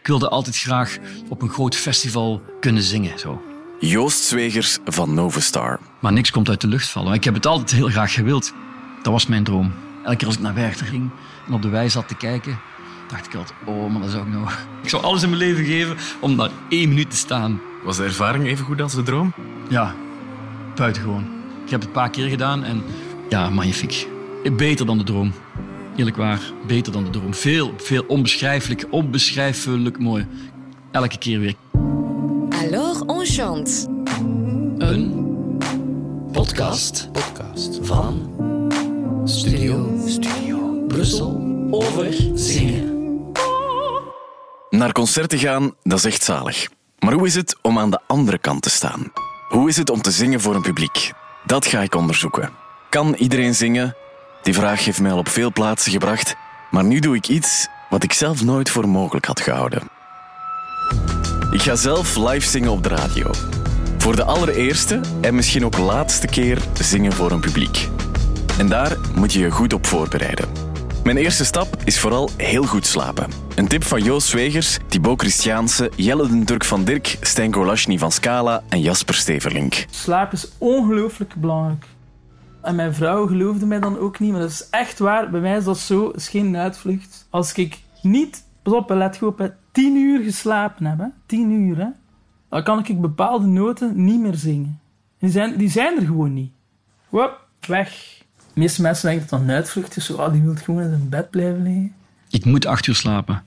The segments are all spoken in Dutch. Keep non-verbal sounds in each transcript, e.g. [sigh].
Ik wilde altijd graag op een groot festival kunnen zingen. Zo. Joost Zwegers van Novastar. Maar niks komt uit de lucht vallen. Ik heb het altijd heel graag gewild. Dat was mijn droom. Elke keer als ik naar Werchter ging en op de wei zat te kijken, dacht ik altijd, oh, maar dat zou ik nou... [laughs] Ik zou alles in mijn leven geven om daar één minuut te staan. Was de ervaring even goed als de droom? Ja, buitengewoon. Ik heb het een paar keer gedaan en ja, magnifiek. Beter dan de droom. Eerlijk waar, beter dan de droom. Veel, veel onbeschrijfelijk, onbeschrijfelijk mooi. Elke keer weer. Alors on chante. Een podcast podcast van Studio, Studio Brussel over zingen. Naar concerten gaan, dat is echt zalig. Maar hoe is het om aan de andere kant te staan? Hoe is het om te zingen voor een publiek? Dat ga ik onderzoeken. Kan iedereen zingen? Die vraag heeft mij al op veel plaatsen gebracht, maar nu doe ik iets wat ik zelf nooit voor mogelijk had gehouden. Ik ga zelf live zingen op de radio. Voor de allereerste en misschien ook laatste keer zingen voor een publiek. En daar moet je je goed op voorbereiden. Mijn eerste stap is vooral heel goed slapen. Een tip van Joost Zwegers, Thibaut Christiaanse, Jelle den Turk van Dirk, Stijn Golashny van Scala en Jasper Steverlink. Slaap is ongelooflijk belangrijk. En mijn vrouw geloofde mij dan ook niet, maar dat is echt waar. Bij mij is dat zo, is geen uitvlucht. Als ik niet, pas op, let goed op, tien uur geslapen heb, hè, tien uur, hè, dan kan ik bepaalde noten niet meer zingen. Die zijn, die zijn er gewoon niet. Wop, weg. De meeste mensen denken dat dat een uitvlucht is. Zo, ah, die wil gewoon in zijn bed blijven liggen. Ik moet acht uur slapen.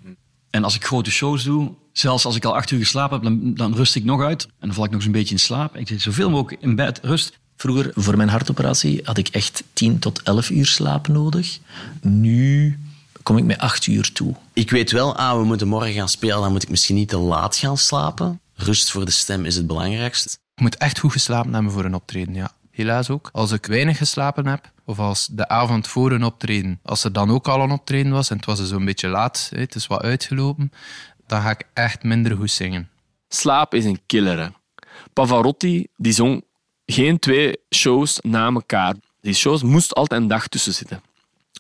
En als ik grote shows doe, zelfs als ik al acht uur geslapen heb, dan, dan rust ik nog uit. En dan val ik nog eens een beetje in slaap. Ik zit zoveel mogelijk in bed, rust. Vroeger, voor mijn hartoperatie, had ik echt 10 tot 11 uur slaap nodig. Nu kom ik met 8 uur toe. Ik weet wel, ah, we moeten morgen gaan spelen, dan moet ik misschien niet te laat gaan slapen. Rust voor de stem is het belangrijkst. Ik moet echt goed geslapen hebben voor een optreden, ja. Helaas ook. Als ik weinig geslapen heb, of als de avond voor een optreden, als er dan ook al een optreden was en het was zo'n beetje laat, hè, het is wat uitgelopen, dan ga ik echt minder goed zingen. Slaap is een killer. Hè. Pavarotti die zong geen twee shows na elkaar. Die shows moest altijd een dag tussen zitten.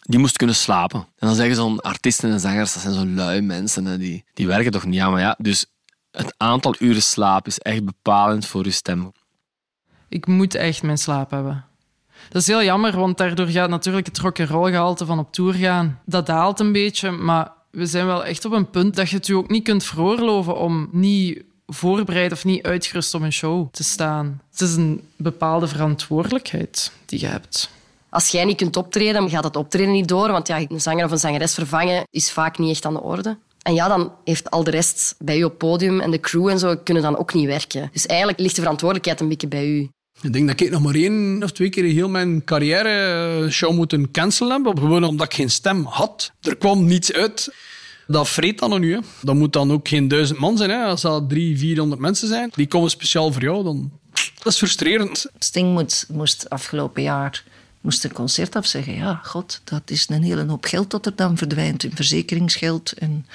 Die moest kunnen slapen. En dan zeggen zo'n artiesten en zangers, dat zijn zo lui mensen, hè, die, die werken toch niet. Ja, maar ja, dus het aantal uren slaap is echt bepalend voor je stem. Ik moet echt mijn slaap hebben. Dat is heel jammer, want daardoor gaat natuurlijk het rock'n'roll gehalte van op tour gaan. Dat daalt een beetje, maar we zijn wel echt op een punt dat je het je ook niet kunt veroorloven om niet voorbereid of niet uitgerust om een show te staan. Het is een bepaalde verantwoordelijkheid die je hebt. Als jij niet kunt optreden, dan gaat het optreden niet door. Want ja, een zanger of een zangeres vervangen is vaak niet echt aan de orde. En ja, dan heeft al de rest bij je op podium en de crew en zo kunnen dan ook niet werken. Dus eigenlijk ligt de verantwoordelijkheid een beetje bij u. Ik denk dat ik nog maar één of twee keer heel mijn carrière show moeten cancelen heb. Gewoon omdat ik geen stem had. Er kwam niets uit. Dat vreet dan nu. Hè. Dat moet dan ook geen duizend man zijn. Hè. Als dat drie, vierhonderd mensen zijn, die komen speciaal voor jou, dan... Dat is frustrerend. Sting moest afgelopen jaar moest een concert afzeggen. Ja, god, dat is een hele hoop geld dat er dan verdwijnt in verzekeringsgeld. En...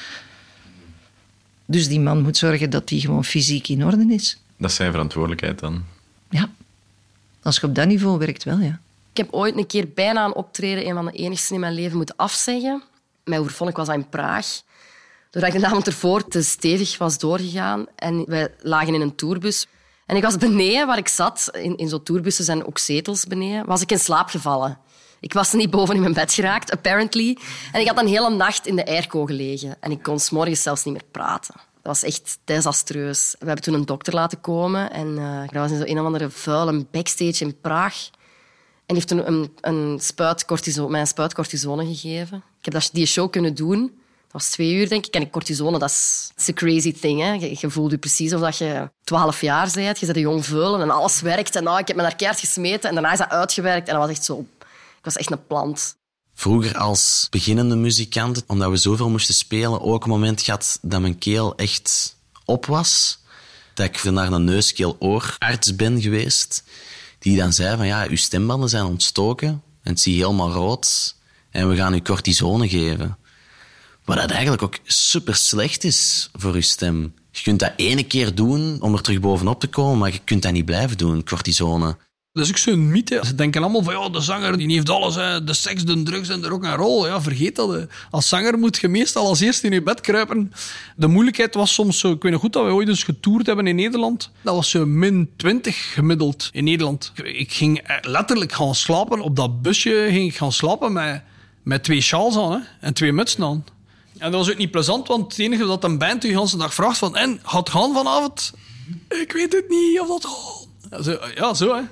Dus die man moet zorgen dat hij gewoon fysiek in orde is. Dat is zijn verantwoordelijkheid dan. Ja, als je op dat niveau werkt, wel ja. Ik heb ooit een keer bijna een optreden, een van de enigste in mijn leven, moeten afzeggen. Mijn oervonk was in Praag. Doordat ik de avond ervoor te stevig was doorgegaan. En wij lagen in een tourbus. En ik was beneden waar ik zat, in, in zo'n tourbussen zijn ook zetels beneden, was ik in slaap gevallen. Ik was niet boven in mijn bed geraakt, apparently. En ik had een hele nacht in de airco gelegen. En ik kon s zelfs niet meer praten. Dat was echt desastreus. We hebben toen een dokter laten komen. En uh, was in zo'n een of andere vuile backstage in Praag. En heeft een, een spuit cortisone, mij een spuit cortisone gegeven. Ik heb dat, die show kunnen doen. Dat was twee uur, denk ik. En cortisone, dat is een crazy thing. Hè? Je, je voelt precies alsof je twaalf jaar bent. Je bent een jong veulen en alles werkt. En nou, ik heb me naar keert gesmeten en daarna is dat uitgewerkt. En dat was echt zo... Ik was echt een plant. Vroeger als beginnende muzikant, omdat we zoveel moesten spelen, ook een moment gehad dat mijn keel echt op was. Dat ik naar een neuskeel-oorarts ben geweest. Die dan zei van ja, uw stembanden zijn ontstoken en het zie je helemaal rood. En we gaan u cortisone geven. Wat dat eigenlijk ook super slecht is voor je stem. Je kunt dat ene keer doen om er terug bovenop te komen, maar je kunt dat niet blijven doen, cortisone. Dat is ook zo'n mythe. Ze denken allemaal van, ja, de zanger die heeft alles. Hè. De seks, de drugs en de rock and roll. Ja, vergeet dat. Als zanger moet je meestal als eerste in je bed kruipen. De moeilijkheid was soms zo... Ik weet nog goed dat we ooit eens getoerd hebben in Nederland. Dat was zo min 20 gemiddeld in Nederland. Ik ging letterlijk gaan slapen. Op dat busje ging ik gaan slapen met, met twee sjaals aan hè, en twee mutsen aan. En dat was ook niet plezant, want het enige dat een band de hele dag vraagt van... En, gaat het gaan vanavond? Ik weet het niet of dat gaat. Ja, zo, ja, zo hè.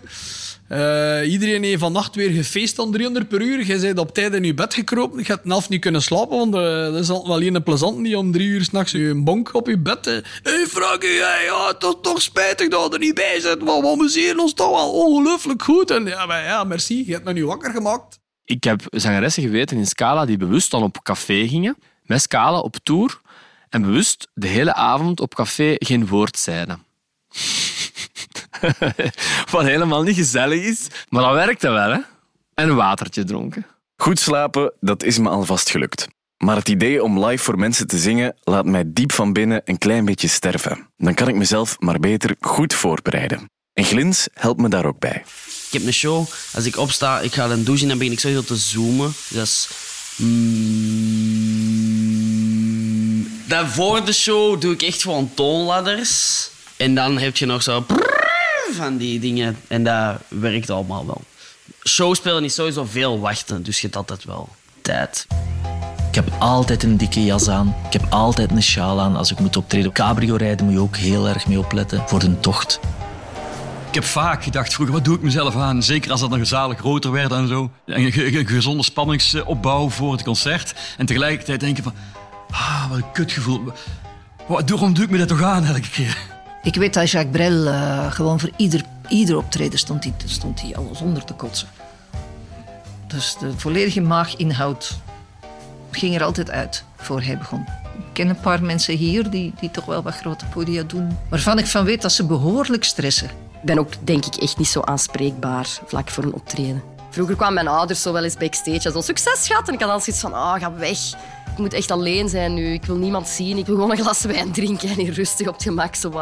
Uh, iedereen heeft vannacht weer gefeest aan 300 per uur. Jij bent op tijd in je bed gekropen. Je hebt een half niet kunnen slapen, want uh, dat is altijd wel een plezant die om drie uur s'nachts een bonk op je bed. Hé, hey, Frankie, ja, is toch spijtig dat er niet bij zit. Maar we amuseren ons toch wel ongelooflijk goed. En ja, maar, ja, merci, je hebt me nu wakker gemaakt. Ik heb zangeressen geweten in Scala die bewust dan op café gingen, met Scala op tour, en bewust de hele avond op café geen woord zeiden. [laughs] [laughs] Wat helemaal niet gezellig is, maar dat werkte wel, hè? En een watertje dronken. Goed slapen, dat is me alvast gelukt. Maar het idee om live voor mensen te zingen laat mij diep van binnen een klein beetje sterven. Dan kan ik mezelf maar beter goed voorbereiden. En Glins helpt me daar ook bij. Ik heb een show. Als ik opsta, ik ga dan douchen en dan begin ik sowieso te zoomen. Dus... Mm, dan voor de show doe ik echt gewoon toonladders. En dan heb je nog zo van die dingen. En dat werkt allemaal wel. Showspelen is sowieso veel wachten, dus je hebt altijd wel tijd. Ik heb altijd een dikke jas aan. Ik heb altijd een sjaal aan als ik moet optreden. Cabrio rijden moet je ook heel erg mee opletten voor de tocht. Ik heb vaak gedacht vroeger, wat doe ik mezelf aan? Zeker als dat dan gezalig groter werd en zo. Een, gezonde spanningsopbouw voor het concert. En tegelijkertijd denken van, ah, wat een kutgevoel. Wat, waarom doe ik me dat toch aan elke keer? Ik weet dat Jacques Brel uh, gewoon voor ieder, ieder optreden stond hij stond hij alles onder te kotsen. Dus de volledige maaginhoud ging er altijd uit voor hij begon. Ik ken een paar mensen hier die, die toch wel wat grote podia doen, waarvan ik van weet dat ze behoorlijk stressen. Ik ben ook denk ik echt niet zo aanspreekbaar vlak voor een optreden. Vroeger kwamen mijn ouders zo wel eens backstage als succes gehad en ik had dan zoiets van, ah, oh, ga weg. Ik moet echt alleen zijn nu. Ik wil niemand zien. Ik wil gewoon een glas wijn drinken en hier rustig op het gemak zo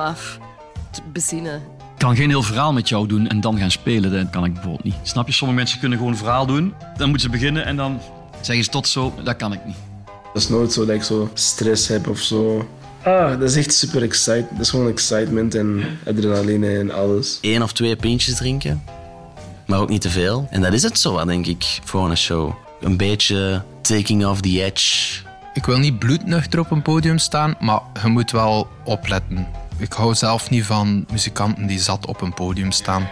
bezinnen. Ik kan geen heel verhaal met jou doen en dan gaan spelen. Dat kan ik bijvoorbeeld niet. Snap je? Sommige mensen kunnen gewoon een verhaal doen. Dan moeten ze beginnen en dan zeggen ze tot zo. Dat kan ik niet. Dat is nooit zo dat ik zo stress heb of zo. Ah, dat is echt super excited. Dat is gewoon excitement en adrenaline en alles. Eén of twee pintjes drinken, maar ook niet te veel. En dat is het zo, denk ik, voor een show. Een beetje taking off the edge. Ik wil niet bloednuchter op een podium staan, maar je moet wel opletten. Ik hou zelf niet van muzikanten die zat op een podium staan.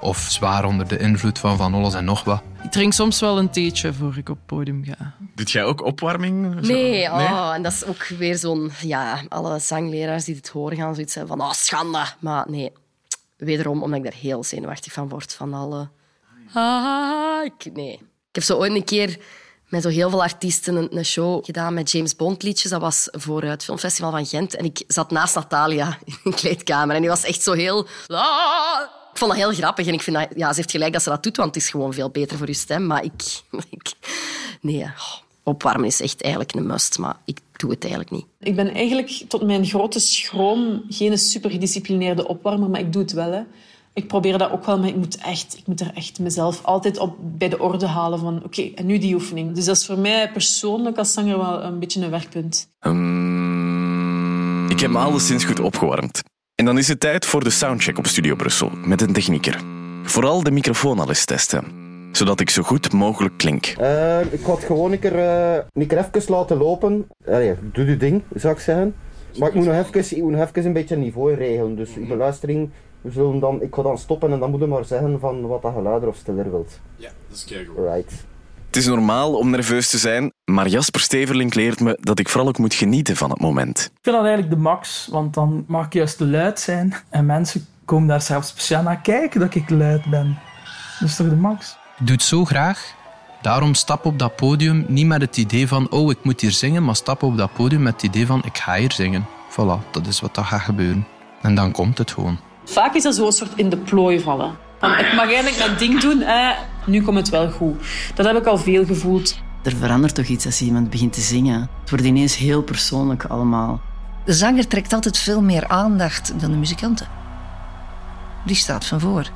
Of zwaar onder de invloed van van alles en nog wat. Ik drink soms wel een theetje voor ik op het podium ga. Doet jij ook opwarming? Nee, oh, en dat is ook weer zo'n... Ja, alle zangleraars die dit horen gaan zoiets hebben van... Oh, schande. Maar nee, wederom omdat ik daar heel zenuwachtig van word. Van alle... Ah, ik, nee. Ik heb zo ooit een keer met zo heel veel artiesten een, een, show gedaan met James Bond liedjes. Dat was voor het Filmfestival van Gent. En ik zat naast Natalia [laughs] in een kleedkamer. En die was echt zo heel... Ah! Ik vond dat heel grappig. En ik vind dat... Ja, ze heeft gelijk dat ze dat doet, want het is gewoon veel beter voor je stem. Maar ik... [laughs] ik nee, oh, opwarmen is echt eigenlijk een must. Maar ik doe het eigenlijk niet. Ik ben eigenlijk tot mijn grote schroom geen super gedisciplineerde opwarmer, maar ik doe het wel. Hè ik probeer dat ook wel, maar ik moet, echt, ik moet er echt mezelf altijd op bij de orde halen van oké, en nu die oefening. Dus dat is voor mij persoonlijk als zanger wel een beetje een werkpunt. Um, ik heb me alleszins goed opgewarmd. En dan is het tijd voor de soundcheck op Studio Brussel met een technieker. Vooral de microfoon al eens testen, zodat ik zo goed mogelijk klink. Uh, ik ga het gewoon een keer, uh, een keer even laten lopen. Allee, doe je ding, zou ik zeggen. Maar ik moet nog even, ik moet nog even een beetje niveau regelen. Dus uw beluistering we zullen dan, ik ga dan stoppen en dan moet je maar zeggen van wat dat je luider of stiller wilt. Ja, dat is kijk Right. Het is normaal om nerveus te zijn, maar Jasper Steverlink leert me dat ik vooral ook moet genieten van het moment. Ik vind dat eigenlijk de max, want dan mag ik juist te luid zijn en mensen komen daar zelfs speciaal naar kijken dat ik luid ben. Dat is toch de max? Ik doe het zo graag. Daarom stap op dat podium niet met het idee van oh, ik moet hier zingen, maar stap op dat podium met het idee van ik ga hier zingen. Voilà, dat is wat dat gaat gebeuren. En dan komt het gewoon. Vaak is dat zo'n soort in de plooi vallen. Van, ik mag eigenlijk mijn ding doen, eh, nu komt het wel goed. Dat heb ik al veel gevoeld. Er verandert toch iets als iemand begint te zingen. Het wordt ineens heel persoonlijk allemaal. De zanger trekt altijd veel meer aandacht dan de muzikanten. Die staat van voor.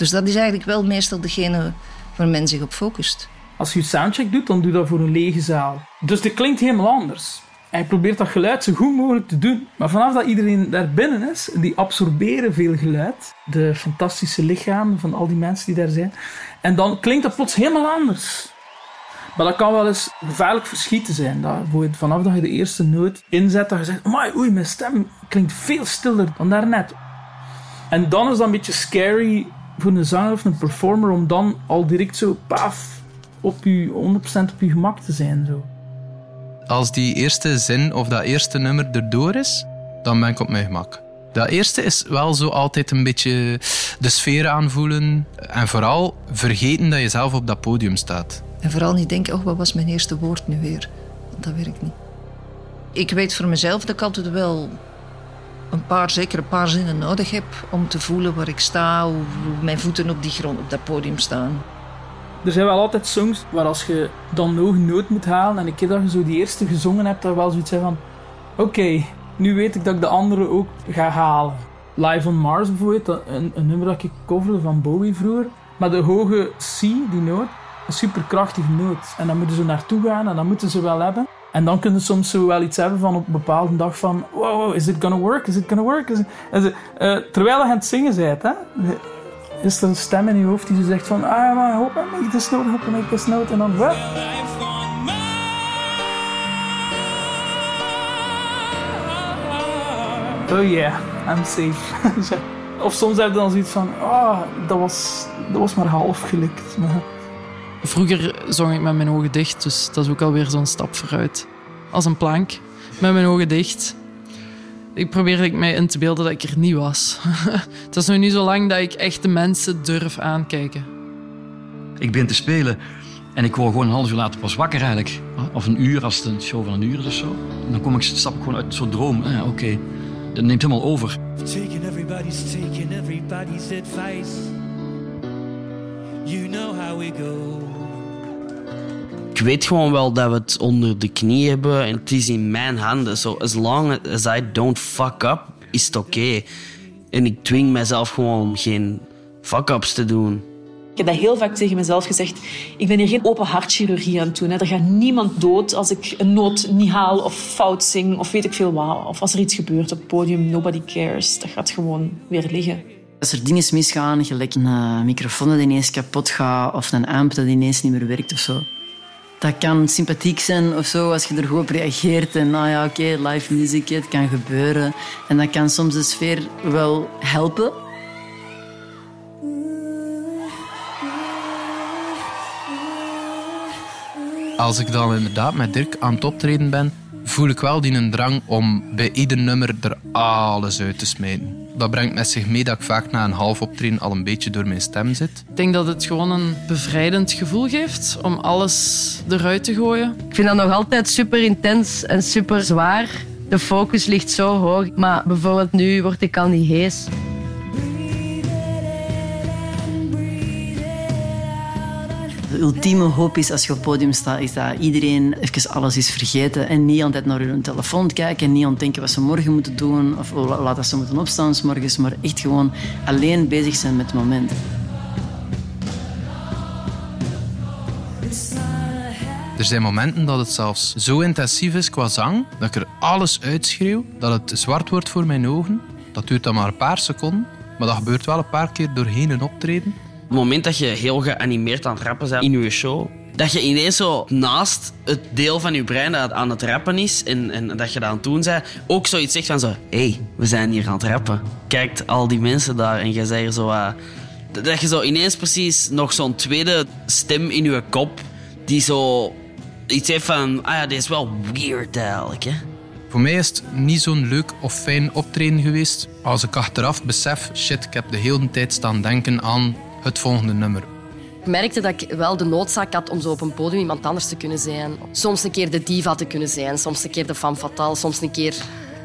Dus dat is eigenlijk wel meestal degene waar men zich op focust. Als je soundcheck doet, dan doe je dat voor een lege zaal. Dus dat klinkt helemaal anders. Hij probeert dat geluid zo goed mogelijk te doen. Maar vanaf dat iedereen daar binnen is, die absorberen veel geluid. De fantastische lichamen van al die mensen die daar zijn. En dan klinkt dat plots helemaal anders. Maar dat kan wel eens gevaarlijk verschieten zijn. Vanaf dat je de eerste noot inzet, dat je zegt, maar oei, mijn stem klinkt veel stiller dan daarnet. En dan is dat een beetje scary voor een zanger of een performer om dan al direct zo paf op je 100% op je gemak te zijn. Zo. Als die eerste zin of dat eerste nummer erdoor is, dan ben ik op mijn gemak. Dat eerste is wel zo altijd een beetje de sfeer aanvoelen en vooral vergeten dat je zelf op dat podium staat. En vooral niet denken, oh, wat was mijn eerste woord nu weer? Dat werkt niet. Ik weet voor mezelf dat ik altijd wel een paar, zeker een paar zinnen nodig heb om te voelen waar ik sta, hoe mijn voeten op die grond, op dat podium staan. Er zijn wel altijd songs waar als je dan nog noot moet halen en een keer dat je zo die eerste gezongen hebt, dat wel zoiets zijn van oké, nu weet ik dat ik de andere ook ga halen. Live on Mars bijvoorbeeld, een, een nummer dat ik coverde van Bowie vroeger. Maar de hoge C, die noot, een superkrachtige noot. En dan moeten ze naartoe gaan en dan moeten ze wel hebben. En dan kunnen soms zo wel iets hebben van op een bepaalde dag van wow, is it gonna work? Is it gonna work? Is. Uh, terwijl je aan het zingen bent, hè, is er een stem in je hoofd die zegt van ah, maar hoop I make this note, I make this note. En dan? Oh yeah, I'm safe. [laughs] of soms heb je dan zoiets van, ah, oh, dat, was, dat was maar half gelukt. [laughs] Vroeger zong ik met mijn ogen dicht, dus dat is ook alweer zo'n stap vooruit. Als een plank, met mijn ogen dicht. Ik probeerde mij in te beelden dat ik er niet was. [laughs] het is nu niet zo lang dat ik echt de mensen durf aankijken. Ik ben te spelen en ik word gewoon een half uur later pas wakker eigenlijk. Of een uur, als het een show van een uur is of zo. En dan kom ik, stap ik gewoon uit zo'n droom. Ah, Oké, dat neemt helemaal over. Taking everybody's taking everybody's advice. You know how we go. Ik weet gewoon wel dat we het onder de knie hebben en het is in mijn handen. So as long as I don't fuck up, is het oké. En ik dwing mezelf gewoon geen fuck-ups te doen. Ik heb dat heel vaak tegen mezelf gezegd. Ik ben hier geen open hartchirurgie aan het doen. Er gaat niemand dood als ik een noot niet haal of fout zing of weet ik veel wat. Of als er iets gebeurt op het podium, nobody cares. Dat gaat gewoon weer liggen. Als er dingen misgaan, gelijk een eh, microfoon dat ineens kapot gaat of een amp dat ineens niet meer werkt of zo. Dat kan sympathiek zijn of zo als je er goed op reageert en nou ja, oké, live muziek, het kan gebeuren. En dat kan soms de sfeer wel helpen. Als ik dan inderdaad met Dirk aan het optreden ben, voel ik wel die een drang om bij ieder nummer er alles uit te smijten. Dat brengt met zich mee dat ik vaak na een half optreden al een beetje door mijn stem zit. Ik denk dat het gewoon een bevrijdend gevoel geeft om alles eruit te gooien. Ik vind dat nog altijd super intens en super zwaar. De focus ligt zo hoog, maar bijvoorbeeld nu word ik al niet hees. De ultieme hoop is als je op het podium staat, is dat iedereen even alles is vergeten en niet altijd naar hun telefoon kijken en niet aan denken wat ze morgen moeten doen of laat dat ze moeten opstaan s morgens, maar echt gewoon alleen bezig zijn met het moment. Er zijn momenten dat het zelfs zo intensief is qua zang dat ik er alles uitschreeuw, dat het zwart wordt voor mijn ogen. Dat duurt dan maar een paar seconden, maar dat gebeurt wel een paar keer doorheen een optreden het moment dat je heel geanimeerd aan het rappen bent in je show, dat je ineens zo naast het deel van je brein dat aan het rappen is en, en dat je dat aan het doen bent, ook zoiets zegt van zo, hé, hey, we zijn hier aan het rappen. Kijkt al die mensen daar en je zegt zo... Uh, dat je zo ineens precies nog zo'n tweede stem in je kop die zo iets heeft van, ah ja, dit is wel weird eigenlijk, hè. Voor mij is het niet zo'n leuk of fijn optreden geweest als ik achteraf besef, shit, ik heb de hele tijd staan denken aan het volgende nummer. Ik merkte dat ik wel de noodzaak had om zo op een podium iemand anders te kunnen zijn. Soms een keer de diva te kunnen zijn, soms een keer de femme fatale, soms een keer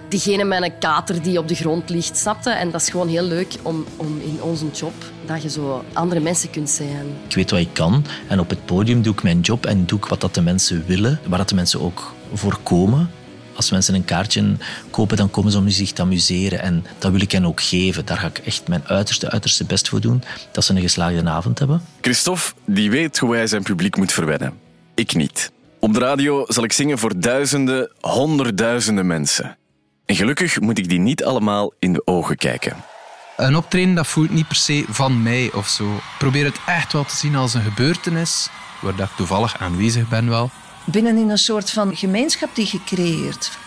diegene met een kater die op de grond ligt, snapte? En dat is gewoon heel leuk om, om in onze job, dat je zo andere mensen kunt zijn. Ik weet wat ik kan en op het podium doe ik mijn job en doe ik wat dat de mensen willen, waar dat de mensen ook voor komen. Als mensen een kaartje kopen, dan komen ze om zich te amuseren. En dat wil ik hen ook geven. Daar ga ik echt mijn uiterste, uiterste best voor doen. Dat ze een geslaagde avond hebben. Christophe, die weet hoe hij zijn publiek moet verwennen. Ik niet. Op de radio zal ik zingen voor duizenden, honderdduizenden mensen. En gelukkig moet ik die niet allemaal in de ogen kijken. Een optreden dat voelt niet per se van mij of zo. Ik probeer het echt wel te zien als een gebeurtenis, waar dat ik toevallig aanwezig ben wel. Binnen in een soort van gemeenschap die gecreëerd.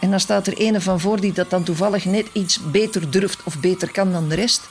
En dan staat er ene van voor die dat dan toevallig net iets beter durft of beter kan dan de rest.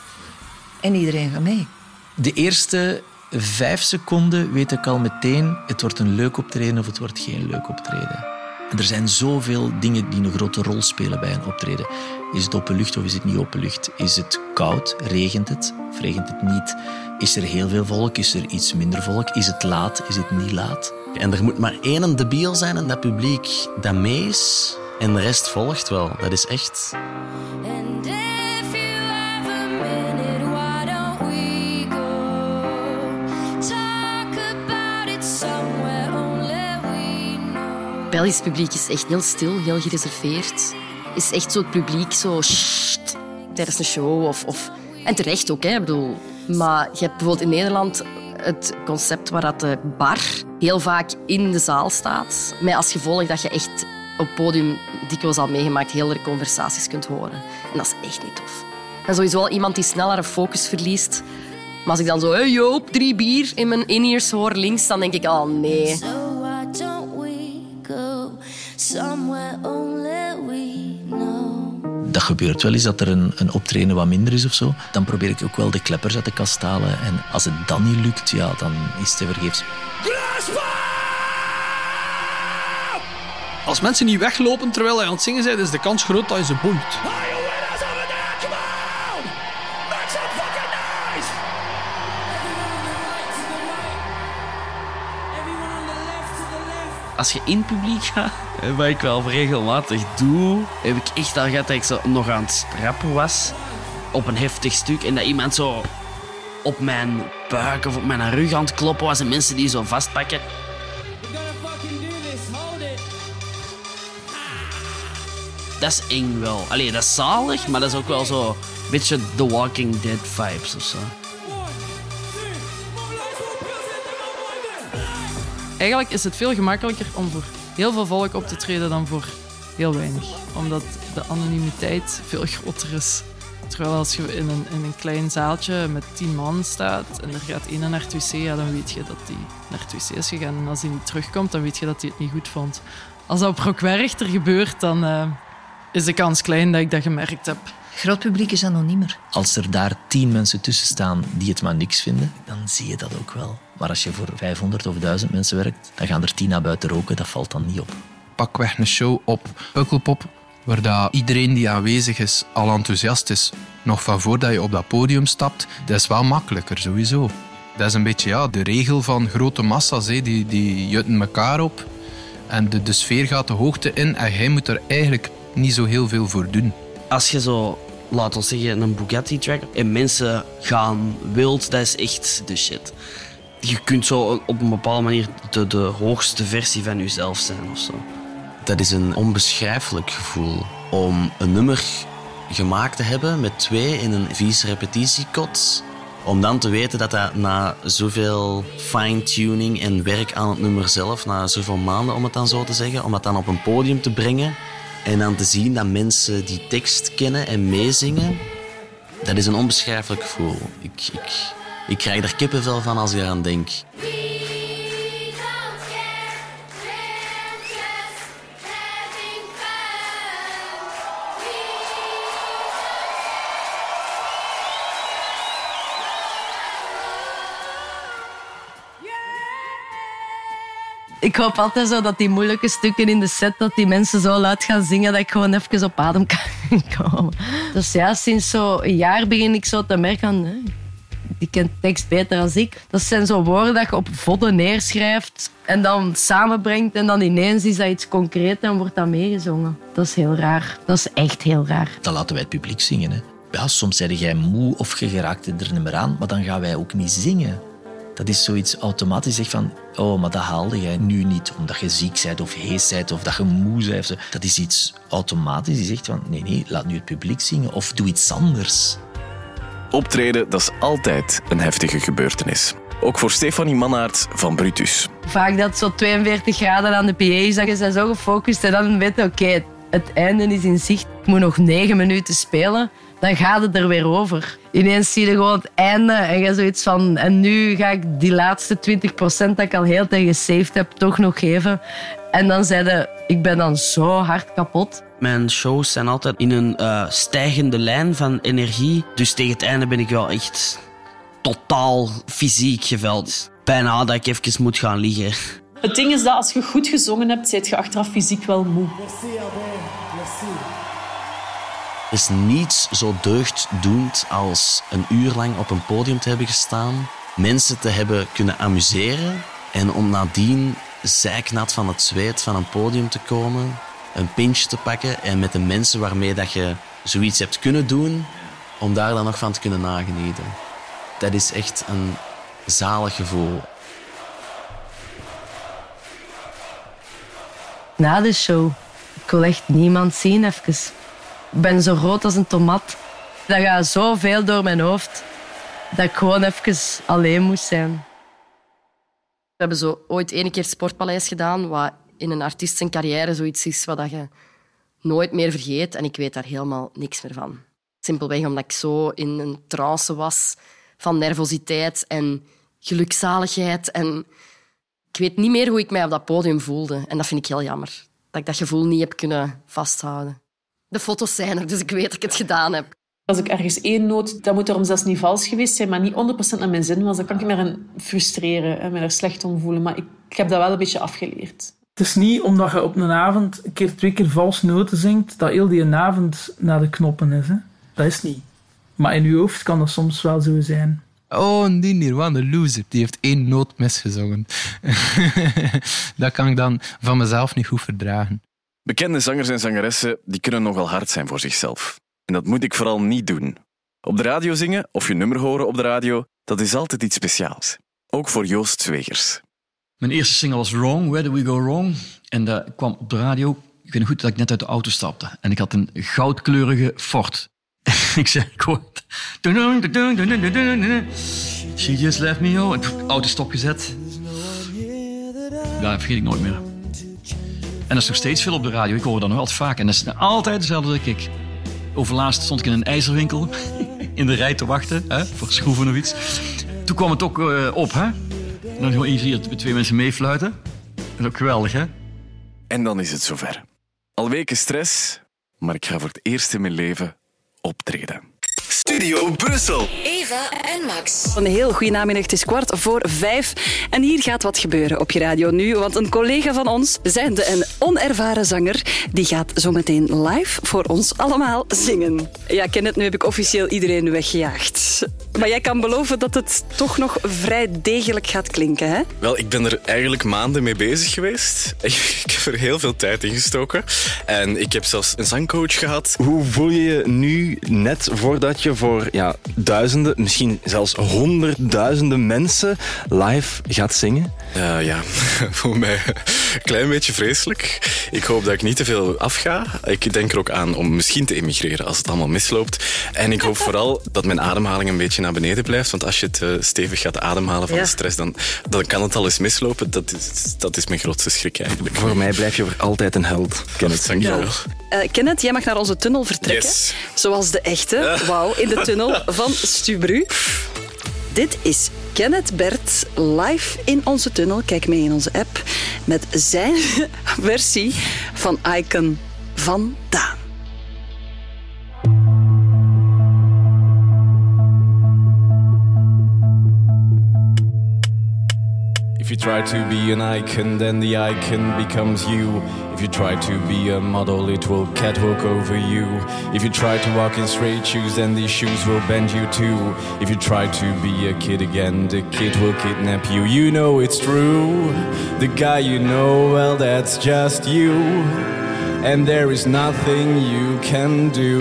En iedereen gaat mee. De eerste vijf seconden weet ik al meteen, het wordt een leuk optreden of het wordt geen leuk optreden. En er zijn zoveel dingen die een grote rol spelen bij een optreden. Is het open lucht of is het niet open lucht? Is het koud? Regent het? Of regent het niet? Is er heel veel volk? Is er iets minder volk? Is het laat? Is het niet laat? En er moet maar één debiel zijn in dat publiek dat mee is. En de rest volgt wel. Dat is echt... Belgisch publiek is echt heel stil, heel gereserveerd. Is echt zo het publiek zo tijdens een show. Of, en terecht ook, hè. Ik bedoel. Maar je hebt bijvoorbeeld in Nederland het concept waar dat de bar heel vaak in de zaal staat. Met als gevolg dat je echt op podium dikwijls al meegemaakt hele conversaties kunt horen. En dat is echt niet tof. En sowieso wel iemand die sneller een focus verliest. Maar als ik dan zo, hey Joop, drie bier in mijn in-ears hoor links, dan denk ik, oh nee. Dat gebeurt wel eens dat er een, een optreden wat minder is of zo. Dan probeer ik ook wel de kleppers uit de kast te halen. En als het dan niet lukt, ja, dan is het te vergeefs. Als mensen niet weglopen terwijl hij aan het zingen bent, is de kans groot dat je ze boeit. Als je in publiek gaat, eh, wat ik wel regelmatig doe, heb ik echt al gehad dat ik zo nog aan het rappen was op een heftig stuk en dat iemand zo op mijn buik of op mijn rug aan het kloppen was en mensen die zo vastpakken. Dat is eng wel. Allee, dat is zalig, maar dat is ook wel zo een beetje The Walking Dead vibes of zo. Eigenlijk is het veel gemakkelijker om voor heel veel volk op te treden dan voor heel weinig. Omdat de anonimiteit veel [laughs] groter is. Terwijl als je in een, in een klein zaaltje met tien man staat en er gaat één naar het wc, ja, dan weet je dat die naar het wc is gegaan. En als hij niet terugkomt, dan weet je dat hij het niet goed vond. Als dat op Rockwerchter gebeurt, dan uh, is de kans klein dat ik dat gemerkt heb. Groot publiek is anoniemer. Als er daar tien mensen tussen staan die het maar niks vinden, dan zie je dat ook wel. Maar als je voor 500 of 1000 mensen werkt, dan gaan er tien naar buiten roken. Dat valt dan niet op. Pakweg een show op Pukkelpop, waar dat iedereen die aanwezig is al enthousiast is. Nog van voordat je op dat podium stapt, dat is wel makkelijker sowieso. Dat is een beetje ja, de regel van grote massa's. Hè. Die, die jutten elkaar op en de, de sfeer gaat de hoogte in en jij moet er eigenlijk niet zo heel veel voor doen. Als je zo laat ons zeggen, een Bugatti-track. En mensen gaan wild, dat is echt de shit. Je kunt zo op een bepaalde manier de, de hoogste versie van jezelf zijn of zo. Dat is een onbeschrijfelijk gevoel om een nummer gemaakt te hebben met twee in een vies repetitiekot. Om dan te weten dat dat na zoveel fine-tuning en werk aan het nummer zelf, na zoveel maanden om het dan zo te zeggen, om dat dan op een podium te brengen en dan te zien dat mensen die tekst kennen en meezingen, dat is een onbeschrijfelijk gevoel. Ik, ik, ik krijg er kippenvel van als ik eraan denk. Ik hoop altijd zo dat die moeilijke stukken in de set, dat die mensen zo luid gaan zingen dat ik gewoon even op adem kan [laughs] komen. Dus ja, sinds zo'n jaar begin ik zo te merken, die kent tekst beter dan ik. Dat zijn zo woorden dat je op vodden neerschrijft en dan samenbrengt en dan ineens is dat iets concreet en wordt dat meegezongen. Dat is heel raar. Dat is echt heel raar. Dan laten wij het publiek zingen. Hè. Ja, soms zeg jij moe of je geraakt er niet meer aan, maar dan gaan wij ook niet zingen. Dat is zoiets automatisch zeg van, oh, maar dat haalde jij nu niet omdat je ziek bent of hees bent of dat je moe bent. Dat is iets automatisch die zegt van, nee, nee, laat nu het publiek zingen of doe iets anders. Optreden, dat is altijd een heftige gebeurtenis. Ook voor Stefanie Mannaert van Brutus. Vaak dat zo 42 graden aan de PA is, dat je zo gefocust en dan weet je, oké, het einde is in zicht. Ik moet nog negen minuten spelen. Dan gaat het er weer over. Ineens zie je gewoon het einde en je zoiets van... En nu ga ik die laatste 20% dat ik al heel tijd gesaved heb, toch nog geven. En dan zeiden ik ben dan zo hard kapot. Mijn shows zijn altijd in een eh, stijgende lijn van energie. Dus tegen het einde ben ik wel echt totaal fysiek geveld. Bijna dat ik even moet gaan liggen. Het ding is dat als je goed gezongen hebt, zit je achteraf fysiek wel moe. Er is niets zo deugddoend als een uur lang op een podium te hebben gestaan, mensen te hebben kunnen amuseren en om nadien zijknat van het zweet van een podium te komen, een pintje te pakken en met de mensen waarmee dat je zoiets hebt kunnen doen, om daar dan nog van te kunnen nagenieten. Dat is echt een zalig gevoel. Na de show, ik wil echt niemand zien even. Ik ben zo rood als een tomat. Dat gaat zoveel door mijn hoofd dat ik gewoon even alleen moest zijn. We hebben zo ooit één keer Sportpaleis gedaan, wat in een artiest zijn carrière zoiets is wat je nooit meer vergeet. En ik weet daar helemaal niks meer van. Simpelweg omdat ik zo in een trance was van nervositeit en gelukzaligheid. En ik weet niet meer hoe ik mij op dat podium voelde. En dat vind ik heel jammer. Dat ik dat gevoel niet heb kunnen vasthouden. De foto's zijn er, dus ik weet dat ik het gedaan heb. Als ik ergens één noot, dat moet erom zelfs niet vals geweest zijn, maar niet 100% naar mijn zin was, dan kan ik me erin frustreren en me er slecht om voelen. Maar ik heb dat wel een beetje afgeleerd. Het is niet omdat je op een avond een keer twee keer vals noten zingt, dat heel die avond naar de knoppen is. Hè? Dat is niet. Maar in je hoofd kan dat soms wel zo zijn. Oh, die een loser. Die heeft één noot misgezongen. [laughs] dat kan ik dan van mezelf niet goed verdragen. Bekende zangers en zangeressen die kunnen nogal hard zijn voor zichzelf. En dat moet ik vooral niet doen. Op de radio zingen of je nummer horen op de radio, dat is altijd iets speciaals. Ook voor Joost Zwegers. Mijn eerste single was Wrong, Where Do We Go Wrong? En dat kwam op de radio. Ik weet goed dat ik net uit de auto stapte. En ik had een goudkleurige Ford. [laughs] ik zei, ik. She just left me, oh. Auto stopgezet. Dat vergeet ik nooit meer. En dat is nog steeds veel op de radio. Ik hoor dat nog altijd vaak. En dat is altijd dezelfde kick. Overlaatst stond ik in een ijzerwinkel [laughs] in de rij te wachten hè, voor schroeven of iets. Toen kwam het ook uh, op, hè? Dan gewoon hier twee mensen meefluiten. Dat is ook geweldig, hè? En dan is het zover. Al weken stress, maar ik ga voor het eerst in mijn leven optreden. Studio Brussel. Eva en Max. Een heel goede namiddag. Het is kwart voor vijf. En hier gaat wat gebeuren op je radio nu. Want een collega van ons, zijnde een onervaren zanger, die gaat zometeen live voor ons allemaal zingen. Ja, ken het, nu heb ik officieel iedereen weggejaagd. Maar jij kan beloven dat het toch nog vrij degelijk gaat klinken, hè? Wel, ik ben er eigenlijk maanden mee bezig geweest. [laughs] Ik heb er heel veel tijd in gestoken. En ik heb zelfs een zangcoach gehad. Hoe voel je je nu, net voordat je voor ja, duizenden, misschien zelfs honderdduizenden mensen live gaat zingen? Uh, ja, [laughs] voor mij klein beetje vreselijk. Ik hoop dat ik niet te veel afga. Ik denk er ook aan om misschien te emigreren als het allemaal misloopt. En ik hoop vooral dat mijn ademhaling een beetje naar beneden blijft. Want als je het uh, stevig gaat ademhalen van de stress, dan, dan kan het al eens mislopen. Dat is, dat is mijn grootste schrik eigenlijk. Voor mij blijf je voor altijd een held. Kenneth, dankjewel. Ja. Uh, Kenneth, jij mag naar onze tunnel vertrekken. Yes. Zoals de echte. Wauw, in de tunnel [laughs] van Stubru. Dit is Kenneth Bert live in onze tunnel. Kijk mee in onze app met zijn [laughs] versie van Icon van Daan. You try to be an icon, then the icon becomes you. If you try to be a model, it will catwalk over you. If you try to walk in straight shoes, then these shoes will bend you too. If you try to be a kid again, the kid will kidnap you. You know it's true. The guy you know, well, that's just you. And there is nothing you can do.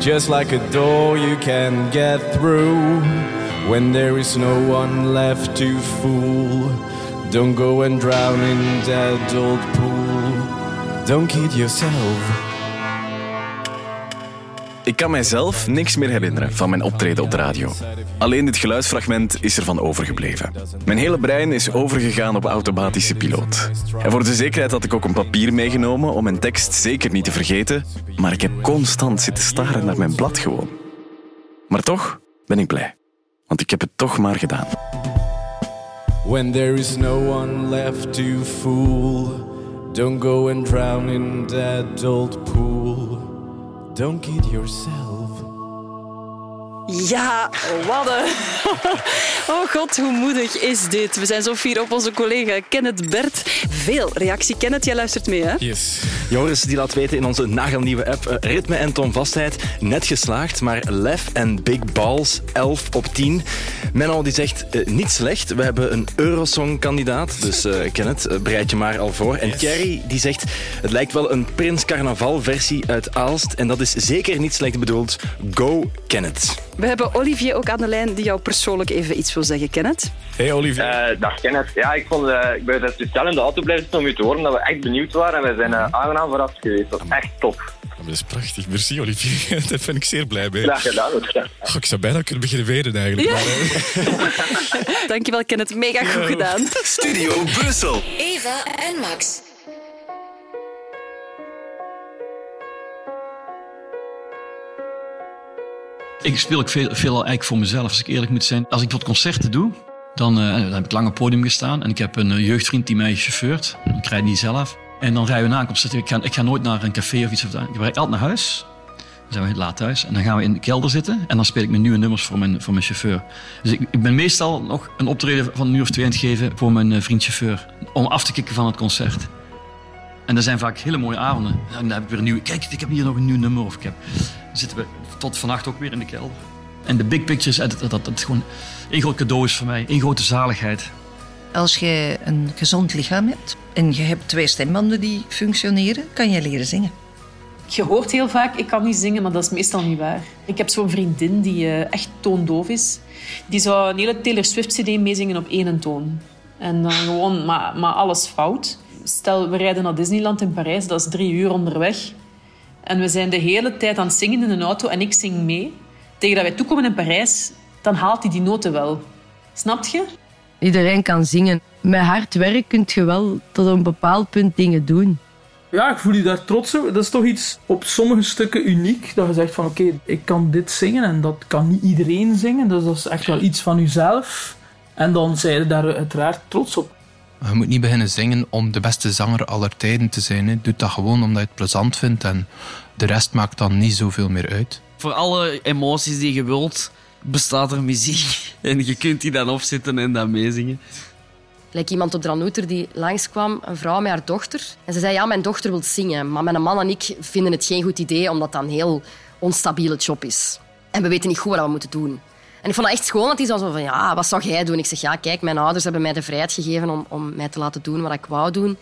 Just like a door you can get through. When there is no one left to fool, don't go and drown in that old pool. Don't kid yourself. Ik kan mijzelf niks meer herinneren van mijn optreden op de radio. Alleen dit geluidsfragment is ervan overgebleven. Mijn hele brein is overgegaan op automatische piloot. En voor de zekerheid had ik ook een papier meegenomen om mijn tekst zeker niet te vergeten, maar ik heb constant zitten staren naar mijn blad gewoon. Maar toch ben ik blij, want ik heb het toch maar gedaan. When there is no one left to fool, don't go and drown in that old pool. Don't kid yourself. Ja, wat een... [laughs] Oh god, hoe moedig is dit? We zijn zo fier op onze collega Kenneth Bert. Veel reactie. Kenneth, jij luistert mee, hè? Yes. Joris die laat weten in onze nagelnieuwe app uh, ritme en toonvastheid net geslaagd, maar lef en big balls 11 op 10. Menno die zegt uh, niet slecht. We hebben een Eurosong-kandidaat, dus uh, Kenneth, bereid je maar al voor. En Thierry die zegt het lijkt wel een Prins Carnaval versie uit Aalst en dat is zeker niet slecht bedoeld. Go Kenneth. We hebben Olivier ook aan de lijn die jou persoonlijk even iets wil zeggen, Kenneth. Hey Olivier. Uh, dag Kenneth. Ja, ik, vond, uh, ik ben speciaal in de auto blijven om u te horen dat we echt benieuwd waren en we zijn uh, aangenaam verrast geweest. Dat is echt top. Dat is prachtig. Merci Olivier. [laughs] Daar ben ik zeer blij mee. Graag gedaan. Oh, ik zou bijna kunnen beginnen wenen eigenlijk. Ja. Maar, [laughs] Dankjewel Kenneth. Mega goed gedaan. Studio Brussel. Eva en Max. Ik speel ook veel, veel eigenlijk voor mezelf, als ik eerlijk moet zijn. Als ik wat concerten doe, dan, uh, dan heb ik lang op podium gestaan. En ik heb een uh, jeugdvriend die mij chauffeurt. Ik rijd niet zelf. En dan rijden we na. Ik ga, ik ga nooit naar een café of iets. Of dat. Ik rijd altijd naar huis. Dan zijn we laat thuis. En dan gaan we in de kelder zitten. En dan speel ik mijn nieuwe nummers voor mijn, voor mijn chauffeur. Dus ik, ik ben meestal nog een optreden van een uur of twee aan het geven voor mijn uh, vriend chauffeur. Om af te kicken van het concert. En dat zijn vaak hele mooie avonden. En dan heb ik weer een nieuw... Kijk, ik heb hier nog een nieuw nummer. Of ik heb... Dan zitten we tot vannacht ook weer in de kelder. En de big pictures, dat, dat, dat, dat gewoon één groot cadeau is voor mij. één grote zaligheid. Als je een gezond lichaam hebt en je hebt twee stembanden die functioneren, kan je leren zingen. Je hoort heel vaak, ik kan niet zingen, maar dat is meestal niet waar. Ik heb zo'n vriendin die uh, echt toondoof is. Die zou een hele Taylor Swift-cd meezingen op één toon. En dan gewoon, maar, maar alles fout. Stel, we rijden naar Disneyland in Parijs, dat is drie uur onderweg. En we zijn de hele tijd aan het zingen in een auto en ik zing mee. Tegen dat wij toekomen in Parijs, dan haalt hij die noten wel. Snapt je? Iedereen kan zingen. Met hard werk kun je wel tot een bepaald punt dingen doen. Ja, ik voel je daar trots op. Dat is toch iets op sommige stukken uniek. Dat je zegt van oké, okay, ik kan dit zingen en dat kan niet iedereen zingen. Dus dat is echt wel iets van jezelf. En dan zijn je daar uiteraard trots op. Je moet niet beginnen zingen om de beste zanger aller tijden te zijn. Hè. Doe dat gewoon omdat je het plezant vindt en de rest maakt dan niet zoveel meer uit. Voor alle emoties die je wilt, bestaat er muziek. [laughs] En je kunt die dan opzetten en dan meezingen. Like iemand op de Ranouter die langskwam, een vrouw met haar dochter. En ze zei, ja, mijn dochter wil zingen. Maar mijn man en ik vinden het geen goed idee, omdat dat een heel onstabiele job is. En we weten niet goed wat we moeten doen. En ik vond het echt schoon dat hij zo van, ja, wat zou jij doen? Ik zeg, ja, kijk, mijn ouders hebben mij de vrijheid gegeven om, om mij te laten doen wat ik wou doen.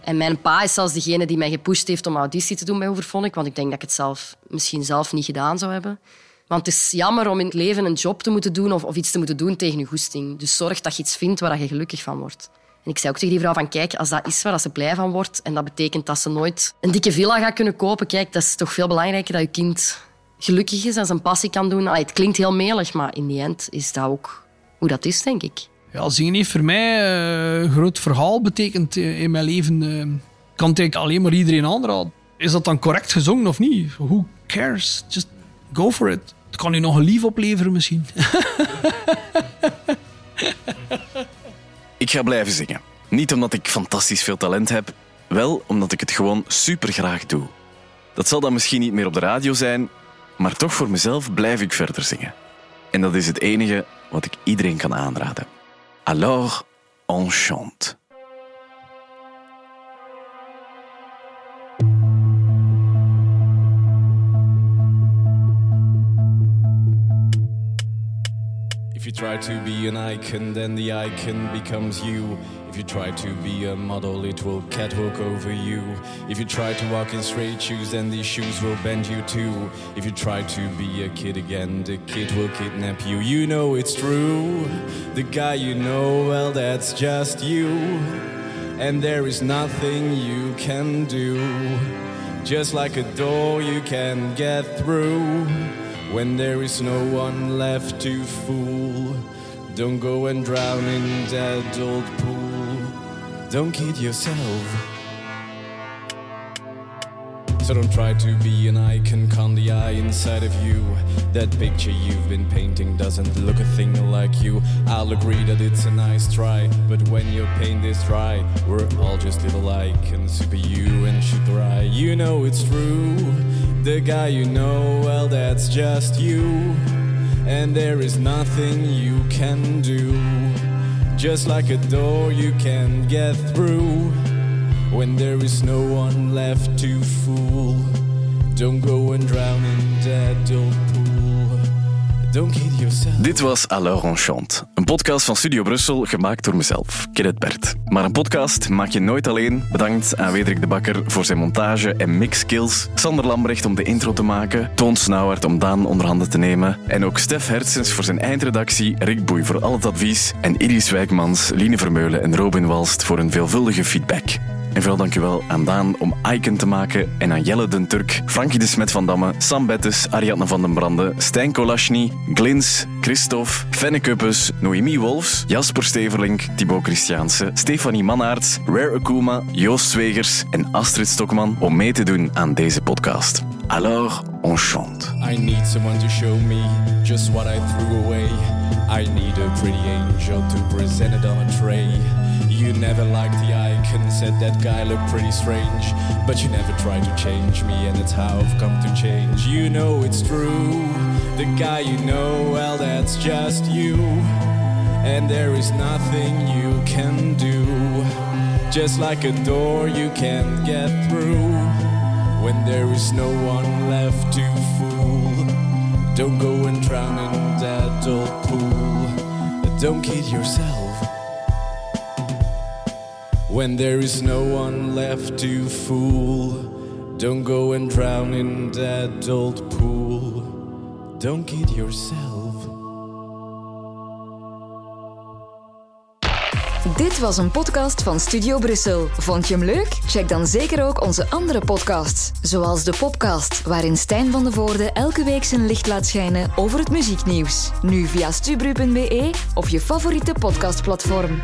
En mijn pa is zelfs degene die mij gepusht heeft om auditie te doen bij Overvonic, want ik denk dat ik het zelf misschien zelf niet gedaan zou hebben. Want het is jammer om in het leven een job te moeten doen of, of iets te moeten doen tegen je goesting. Dus zorg dat je iets vindt waar je gelukkig van wordt. En ik zei ook tegen die vrouw van, kijk, als dat is waar ze blij van wordt en dat betekent dat ze nooit een dikke villa gaat kunnen kopen, kijk, dat is toch veel belangrijker dat je kind gelukkig is en zijn passie kan doen. Allee, het klinkt heel melig, maar in die end is dat ook hoe dat is, denk ik. Ja, zingen heeft voor mij uh, een groot verhaal betekend in mijn leven. Uh, kan ik alleen maar iedereen aanraden. Is dat dan correct gezongen of niet? Who cares? Just go for it. Het kan u nog een lief opleveren misschien. [laughs] ik ga blijven zingen. Niet omdat ik fantastisch veel talent heb, wel omdat ik het gewoon super graag doe. Dat zal dan misschien niet meer op de radio zijn, maar toch voor mezelf blijf ik verder zingen. En dat is het enige wat ik iedereen kan aanraden. Alors, on chante. You try to be an icon, then the icon becomes you. If you try to be a model, it will catwalk over you. If you try to walk in straight shoes, then these shoes will bend you too. If you try to be a kid again, the kid will kidnap you. You know it's true. The guy you know, well, that's just you. And there is nothing you can do. Just like a door you can get through. When there is no one left to fool, don't go and drown in that old pool. Don't kid yourself. So don't try to be an icon, con the eye inside of you. That picture you've been painting doesn't look a thing like you. I'll agree that it's a nice try, but when your paint is dry, we're all just little icons, super you and should dry. You know it's true. The guy you know, well, that's just you. And there is nothing you can do. Just like a door you can't get through. When there is no one left to fool, don't go and drown in that old pool. Don't kid yourself. Dit was Alors een podcast van Studio Brussel gemaakt door mezelf, Kenneth Bert. Maar een podcast maak je nooit alleen. Bedankt aan Wederik de Bakker voor zijn montage en mixskills, Sander Lambrecht om de intro te maken, Toon Snauwaert om Daan onder handen te nemen en ook Stef Hertzens voor zijn eindredactie, Rick Boei voor al het advies en Iris Wijkmans, Line Vermeulen en Robin Walst voor een veelvuldige feedback. En vooral dankjewel aan Daan om Icon te maken en aan Jelle den Turk, Frankie de Smet van Damme, Sam Bettes, Ariadne van den Brande, Stijn Kolashny, Glins, Christophe, Fenne Kuppes, Noemi Wolfs, Jasper Steverlink, Thibaut Christiaanse, Stefanie Mannaerts, Rare Akuma, Joost Zwegers en Astrid Stokman om mee te doen aan deze podcast. Alors, on chante. I need someone to show me just what I threw away. I need a pretty angel to present it on a tray. You never liked the icon, said that guy looked pretty strange. But you never tried to change me, and it's how I've come to change. You know it's true. The guy you know, well, that's just you. And there is nothing you can do. Just like a door you can't get through. When there is no one left to fool. Don't go and drown in that old pool. Don't kid yourself. When there is no one left to fool, don't go and drown in that old pool. Don't kid yourself. Dit was een podcast van Studio Brussel. Vond je hem leuk? Check dan zeker ook onze andere podcasts, zoals de Popcast, waarin Stijn van de Voorde elke week zijn licht laat schijnen over het muzieknieuws. Nu via stubru.be of je favoriete podcastplatform.